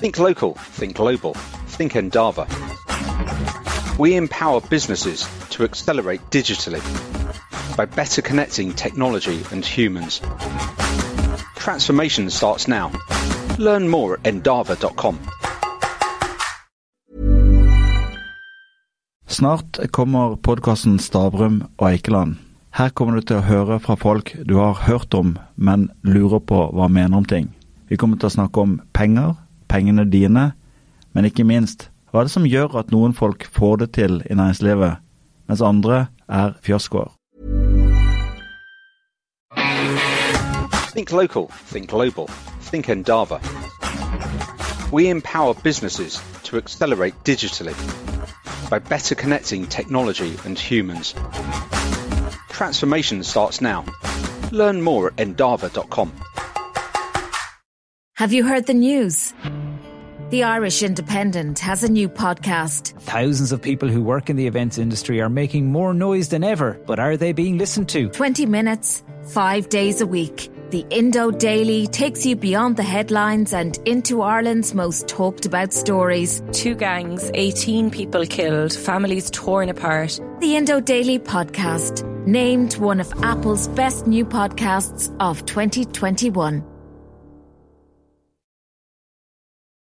Think local, think global, think Endava. We empower businesses to accelerate digitally by better connecting technology and humans. Transformation starts now. Learn more at endava.com. Snart kommer podkasten Stavrum og Eikeland. Her kommer du til å høre fra folk du har hørt om, men lurer på hva mener om ting. Vi kommer til å snakke om penger, pengene dine, men ikke minst hva er det som gjør at noen folk får det til i næringslivet, mens andre er fiaskoer. Think local, think global, think Endava. We empower businesses to accelerate digitally by better connecting technology and humans. Transformation starts now. Learn more at endava.com. Have you heard the news? The Irish Independent has a new podcast. Thousands of people who work in the events industry are making more noise than ever, but are they being listened to? 20 minutes, five days a week. The Indo Daily takes you beyond the headlines and into Ireland's most talked about stories. Two gangs, 18 people killed, families torn apart. The Indo Daily podcast, named one of Apple's best new podcasts of 2021.